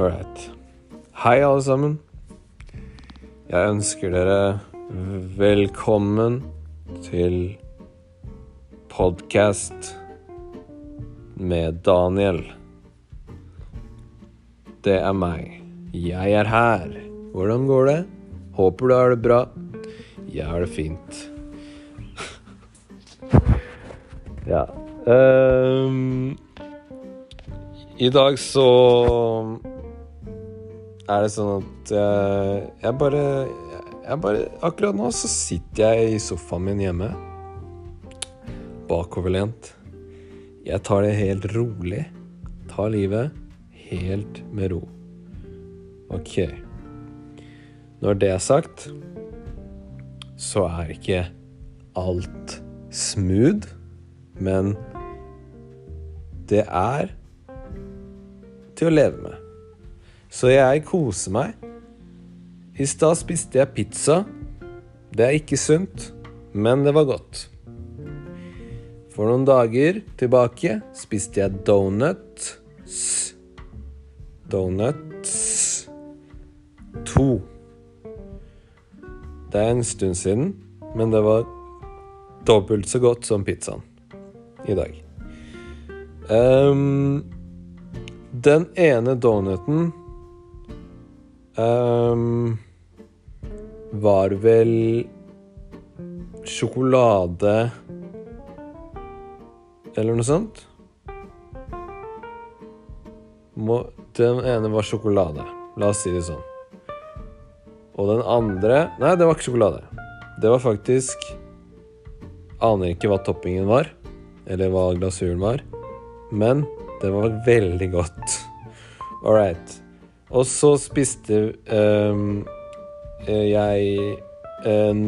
All right. Hei, alle sammen. Jeg ønsker dere velkommen til podkast med Daniel. Det er meg. Jeg er her. Hvordan går det? Håper du har det bra. Jeg har det fint. ja. Um, I dag så er det sånn at jeg, jeg bare Jeg bare Akkurat nå så sitter jeg i sofaen min hjemme. Bakoverlent. Jeg tar det helt rolig. Tar livet helt med ro. Ok. Når det er sagt, så er ikke alt smooth, men det er til å leve med. Så jeg koser meg. I stad spiste jeg pizza. Det er ikke sunt, men det var godt. For noen dager tilbake spiste jeg donuts. Donuts to. Det er en stund siden, men det var dobbelt så godt som pizzaen i dag. Um, den ene donuten ehm, var vel sjokolade Eller noe sånt. Den ene var sjokolade. La oss si det sånn. Og den andre Nei, det var ikke sjokolade. Det var faktisk Aner ikke hva toppingen var, eller hva glasuren var, men det var veldig godt. All right. Og så spiste ehm, jeg en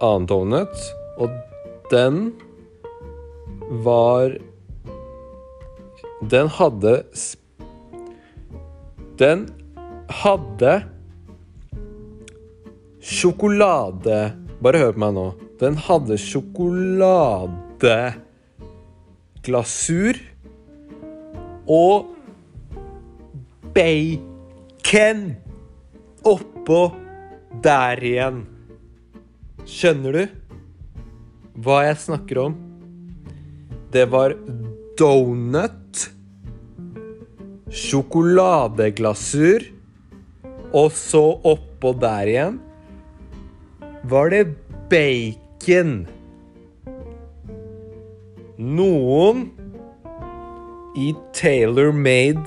annen donut, og den var Den hadde Den hadde sjokolade Bare hør på meg nå. Den hadde sjokoladeglasur og bacon oppå der igjen. Skjønner du hva jeg snakker om? Det var donut, sjokoladeglasur, og så oppå der igjen var det bacon. Noen i Taylor Made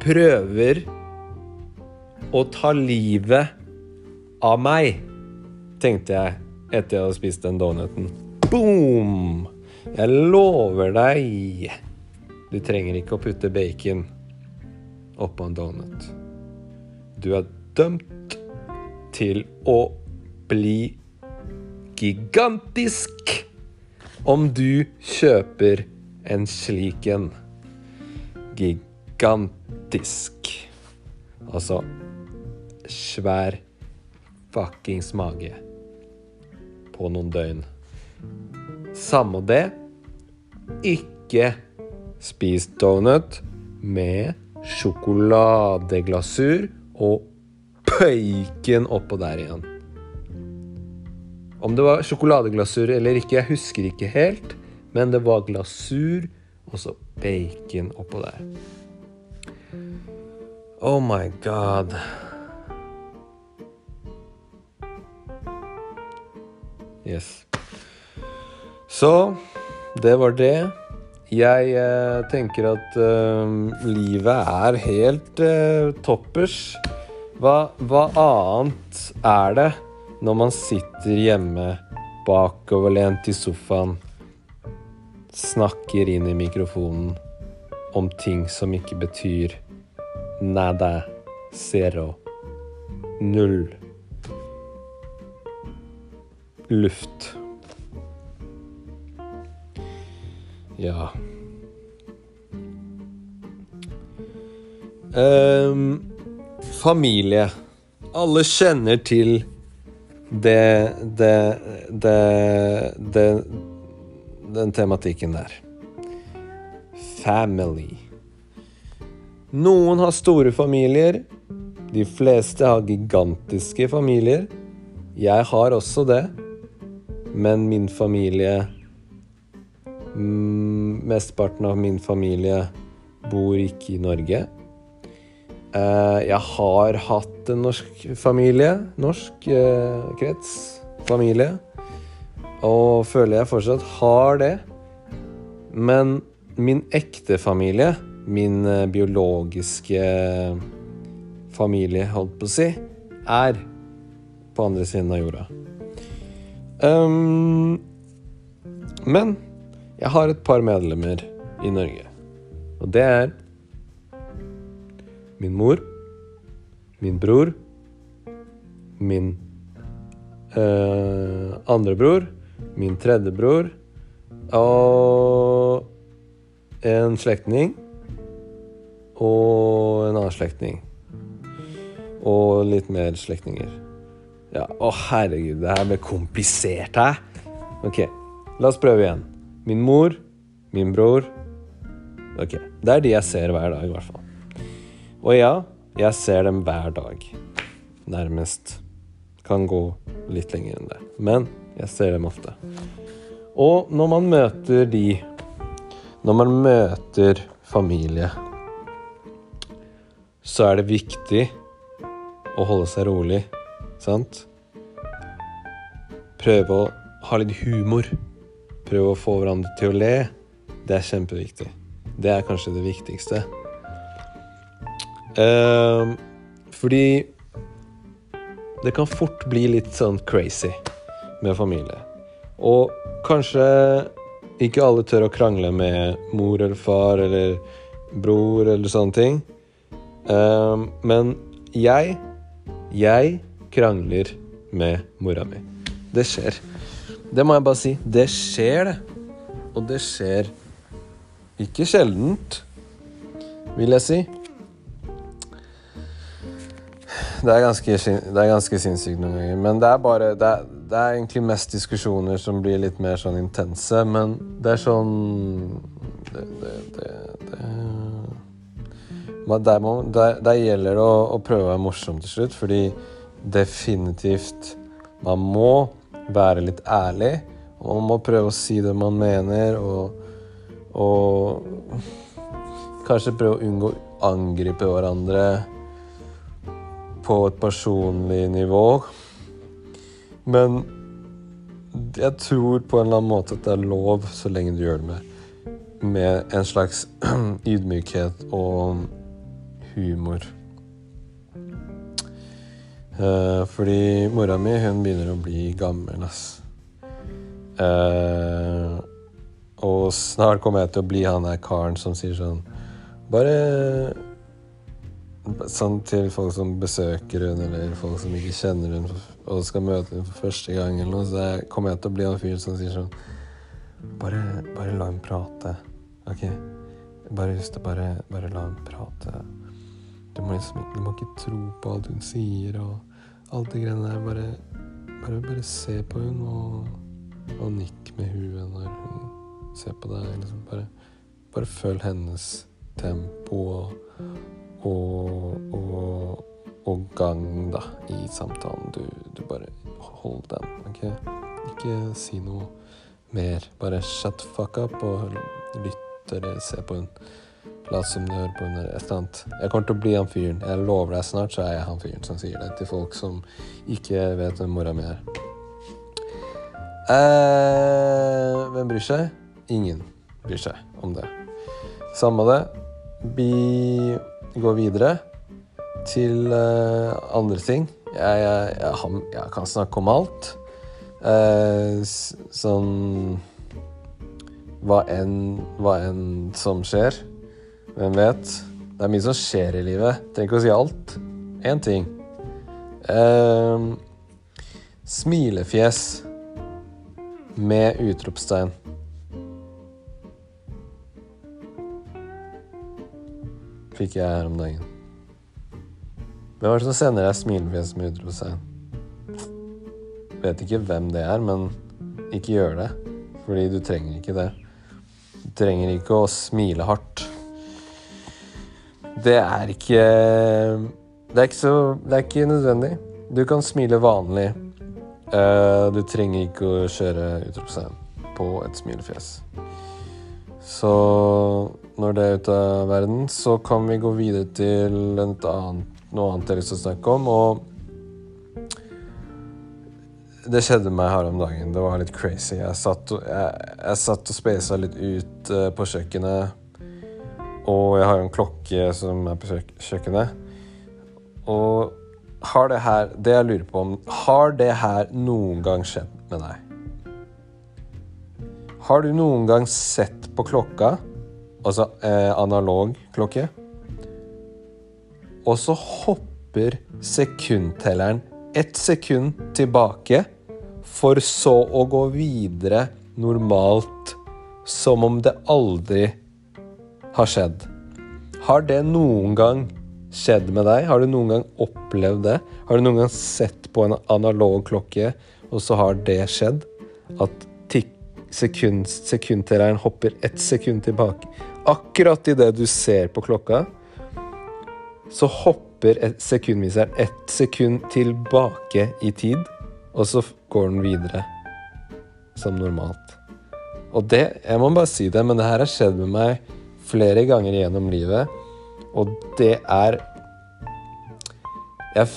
prøver å ta livet av meg, tenkte jeg etter jeg hadde spist den donuten. Boom! Jeg lover deg, du trenger ikke å putte bacon oppå en donut. Du er dømt til å bli gigantisk om du kjøper en slik en. Gigantisk. Altså svær fuckings mage på noen døgn. Samme det. Ikke spis donut med sjokoladeglasur og bacon oppå der igjen. Om det var sjokoladeglasur eller ikke, jeg husker ikke helt. Men det var glasur og så bacon oppå der. Oh my god. Yes. Så det var det. Jeg eh, tenker at eh, livet er helt eh, toppers. Hva, hva annet er det når man sitter hjemme bakoverlent i sofaen, snakker inn i mikrofonen om ting som ikke betyr nada, zero, null, luft. Ja. um, familie. Alle kjenner til det, det, det, det Den tematikken der. Family. Noen har store familier. De fleste har gigantiske familier. Jeg har også det. Men min familie mm, Mesteparten av min familie bor ikke i Norge. Eh, jeg har hatt en norsk familie. Norsk eh, krets. Familie. Og føler jeg fortsatt har det. Men min ekte familie, min eh, biologiske familie, holdt på å si, er på andre siden av jorda. Um, men jeg har et par medlemmer i Norge. Og det er min mor, min bror, min uh, andre bror, min tredje bror og en slektning og en annen slektning. Og litt mer slektninger. Ja, Å, herregud, det her ble komplisert, hæ? Ok, la oss prøve igjen. Min mor, min bror Ok, det er de jeg ser hver dag, i hvert fall. Og ja, jeg ser dem hver dag. Nærmest. Kan gå litt lenger enn det. Men jeg ser dem ofte. Og når man møter de Når man møter familie, så er det viktig å holde seg rolig, sant? Prøve å ha litt humor. Prøve å få hverandre til å le. Det er kjempeviktig. Det er kanskje det viktigste. Uh, fordi det kan fort bli litt sånn crazy med familie. Og kanskje ikke alle tør å krangle med mor eller far eller bror eller sånne ting. Uh, men jeg Jeg krangler med mora mi. Det skjer. Det må jeg bare si. Det skjer, det. Og det skjer ikke sjeldent, vil jeg si. Det er ganske, det er ganske sinnssykt noen ganger. Men det er bare det er, det er, egentlig mest diskusjoner som blir litt mer sånn intense. Men det er sånn Det, det, det, der, må, der, der, gjelder det å, å, prøve å være morsom til slutt, fordi definitivt Man må være litt ærlig. Og man må prøve å si det man mener, og, og kanskje prøve å unngå å angripe hverandre på et personlig nivå. Men jeg tror på en eller annen måte at det er lov så lenge du gjør det med, med en slags ydmykhet og humor. Uh, fordi mora mi, hun begynner å bli gammel, ass. Uh, og snart kommer jeg til å bli han der karen som sier sånn Bare Sånn til folk som besøker hun, eller folk som ikke kjenner hun og skal møte hun for første gang, eller noe, så kommer jeg til å bli han fyren som sier sånn bare, bare la hun prate, OK? Bare husk det, bare, bare la hun prate. Du må liksom du må ikke tro på alt hun sier, og alt de greiene der. Bare, bare, bare se på hun og, og nikk med huet når hun ser på deg. Liksom bare, bare følg hennes tempo og og, og, og gang da, i samtalen. Du, du, bare hold den, OK? Ikke si noe mer. Bare shut fuck up og lytt eller se på hun. Lat som du hører på under et eller annet. Jeg kommer til å bli han fyren. Jeg lover deg, snart så er jeg han fyren som sier det til folk som ikke vet hvem mora mi er. Eh, hvem bryr seg? Ingen bryr seg om det. Samme det. Vi går videre til uh, andre ting. Jeg, jeg, jeg, jeg, kan snakke om alt. Uh, sånn hva enn, hva enn som skjer. Hvem vet? Det er mye som skjer i livet. Trenger ikke å si alt. Én ting. Uh, smilefjes med utropstegn. fikk jeg her om dagen. Hvem er det som sender deg smilefjes med utropstegn? Vet ikke hvem det er, men ikke gjør det. Fordi du trenger ikke det. Du trenger ikke å smile hardt. Det er ikke Det er ikke så Det er ikke nødvendig. Du kan smile vanlig. Uh, du trenger ikke å kjøre utropstegn på et smilefjes. Så når det er ute av verden, så kan vi gå videre til annet, noe annet jeg å snakke om. Og det skjedde meg her om dagen. Det var litt crazy. Jeg satt, jeg, jeg satt og spesa litt ut uh, på kjøkkenet. Og jeg har en klokke som er på kjøkkenet. Og har det her Det jeg lurer på om Har det her noen gang skjedd med deg? Har du noen gang sett på klokka, altså eh, analog klokke, og så hopper sekundtelleren ett sekund tilbake, for så å gå videre normalt som om det aldri har skjedd? Har det noen gang skjedd med deg? Har du noen gang opplevd det? Har du noen gang sett på en analog klokke, og så har det skjedd? At sekund, sekundtelleren hopper ett sekund tilbake. Akkurat idet du ser på klokka, så hopper sekundviseren ett sekund tilbake i tid, og så går den videre som normalt. Og det Jeg må bare si det, men det her har skjedd med meg flere ganger gjennom livet. Og det er Jeg,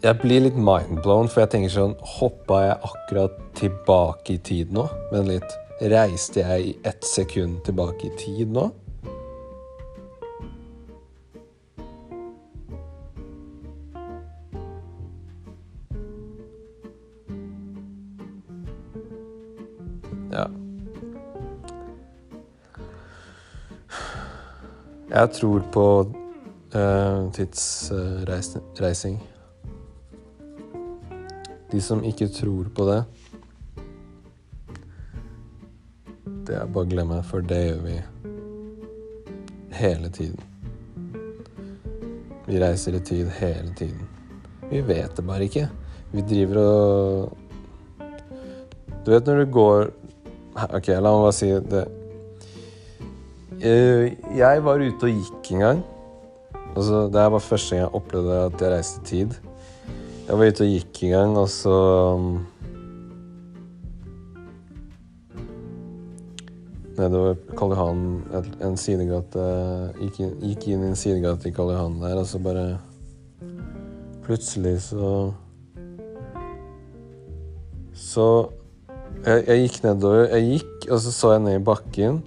jeg blir litt mindblown, for jeg tenker sånn Hoppa jeg akkurat tilbake i tid nå? Men litt Reiste jeg i ett sekund tilbake i tid nå? Jeg tror på uh, tidsreising. De som ikke tror på det, det er bare å glemme, for det gjør vi hele tiden. Vi reiser i tid hele tiden. Vi vet det bare ikke. Vi driver og Du vet når du går OK, la meg bare si det. Eh, jeg var ute og gikk en gang. Altså, det var første gang jeg opplevde at jeg reiste tid. Jeg var ute og gikk en gang, og så um, Nedover Karl Johan, en sidegate gikk inn, gikk inn i en sidegate i Karl Johan der, og så bare Plutselig så Så jeg, jeg gikk nedover. Jeg gikk, og så så jeg ned i bakken.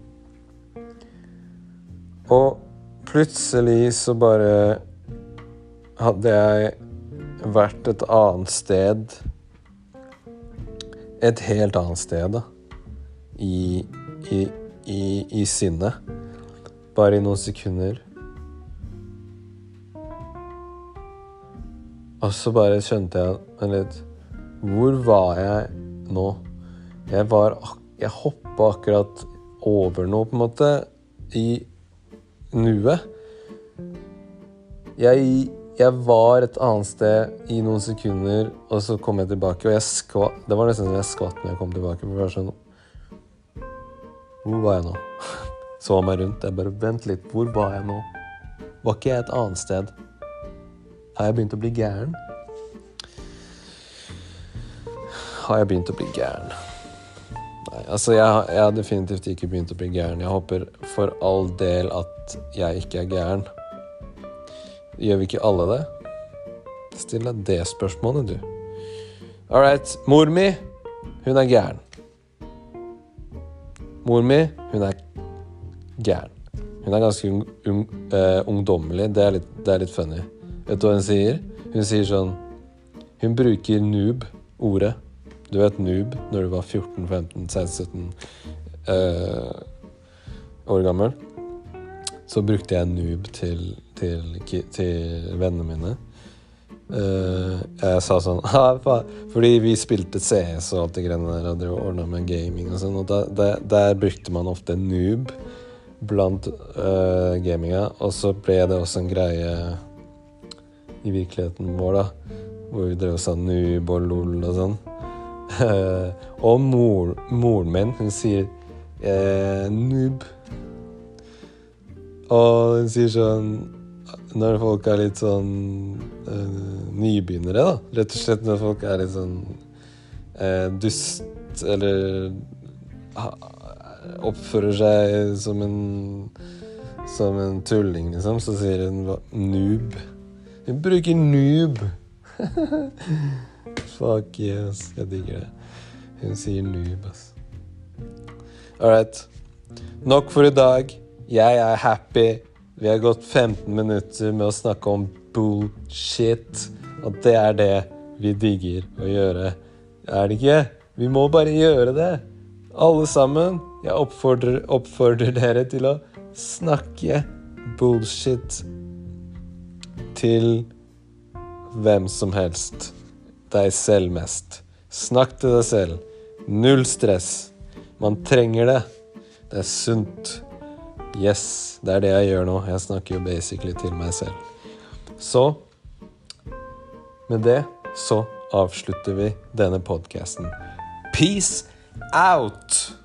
Og plutselig så bare hadde jeg vært et annet sted Et helt annet sted, da. I, i, i, i sinnet. Bare i noen sekunder. Og så bare skjønte jeg litt Hvor var jeg nå? Jeg var Jeg hoppa akkurat over noe, på en måte, i nuet. Jeg, jeg, var et annet sted i noen sekunder, og så kom jeg tilbake. Og jeg skvatt, det var nesten som jeg skvatt når jeg kom tilbake. For var sånn Hvor var jeg nå? Så meg rundt. Jeg bare Vent litt. Hvor var jeg nå? Var ikke jeg et annet sted? Har jeg begynt å bli gæren? Har jeg begynt å bli gæren? Nei, altså jeg, jeg har definitivt ikke begynt å bli gæren. Jeg håper for all del at jeg ikke er gæren. Gjør vi ikke alle det? Still deg det spørsmålet, du. All right. Mor mi, hun er gæren. Mor mi, hun er gæren. Hun er ganske un un uh, ungdommelig. Det er, litt, det er litt funny. Vet du hva hun sier? Hun sier sånn Hun bruker noob-ordet. Du vet noob når du var 14, 15, 16, 17 uh, år gammel. Så brukte jeg noob til til, til vennene mine. Uh, jeg sa sånn Fordi vi spilte CS og alt det greiene der og drev ordna med gaming og sånn, og da, der, der, brukte man ofte noob blant uh, gaminga, og så ble det også en greie i virkeligheten vår, da, hvor vi drev og sa noob og lol og sånn. Uh, og mor, moren min, hun sier noob Og hun sier sånn Når folk er litt sånn uh, nybegynnere, da. Rett og slett når folk er litt sånn uh, dust, eller oppfører seg som en Som en tulling, liksom, så sier hun noob. Hun bruker noob. Fuck yes. Jeg digger det. Hun sier noob, ass. All right. Nok for i dag. Jeg er happy. Vi har gått 15 minutter med å snakke om bullshit. Og det er det vi digger å gjøre. Er det ikke? Vi må bare gjøre det. Alle sammen. Jeg oppfordrer, oppfordrer dere til å snakke bullshit til hvem som helst. Deg selv mest. Snakk til deg selv. Null stress. Man trenger det. Det er sunt. Yes, det er det jeg gjør nå. Jeg snakker jo basically til meg selv. Så med det så avslutter vi denne podkasten. Peace out!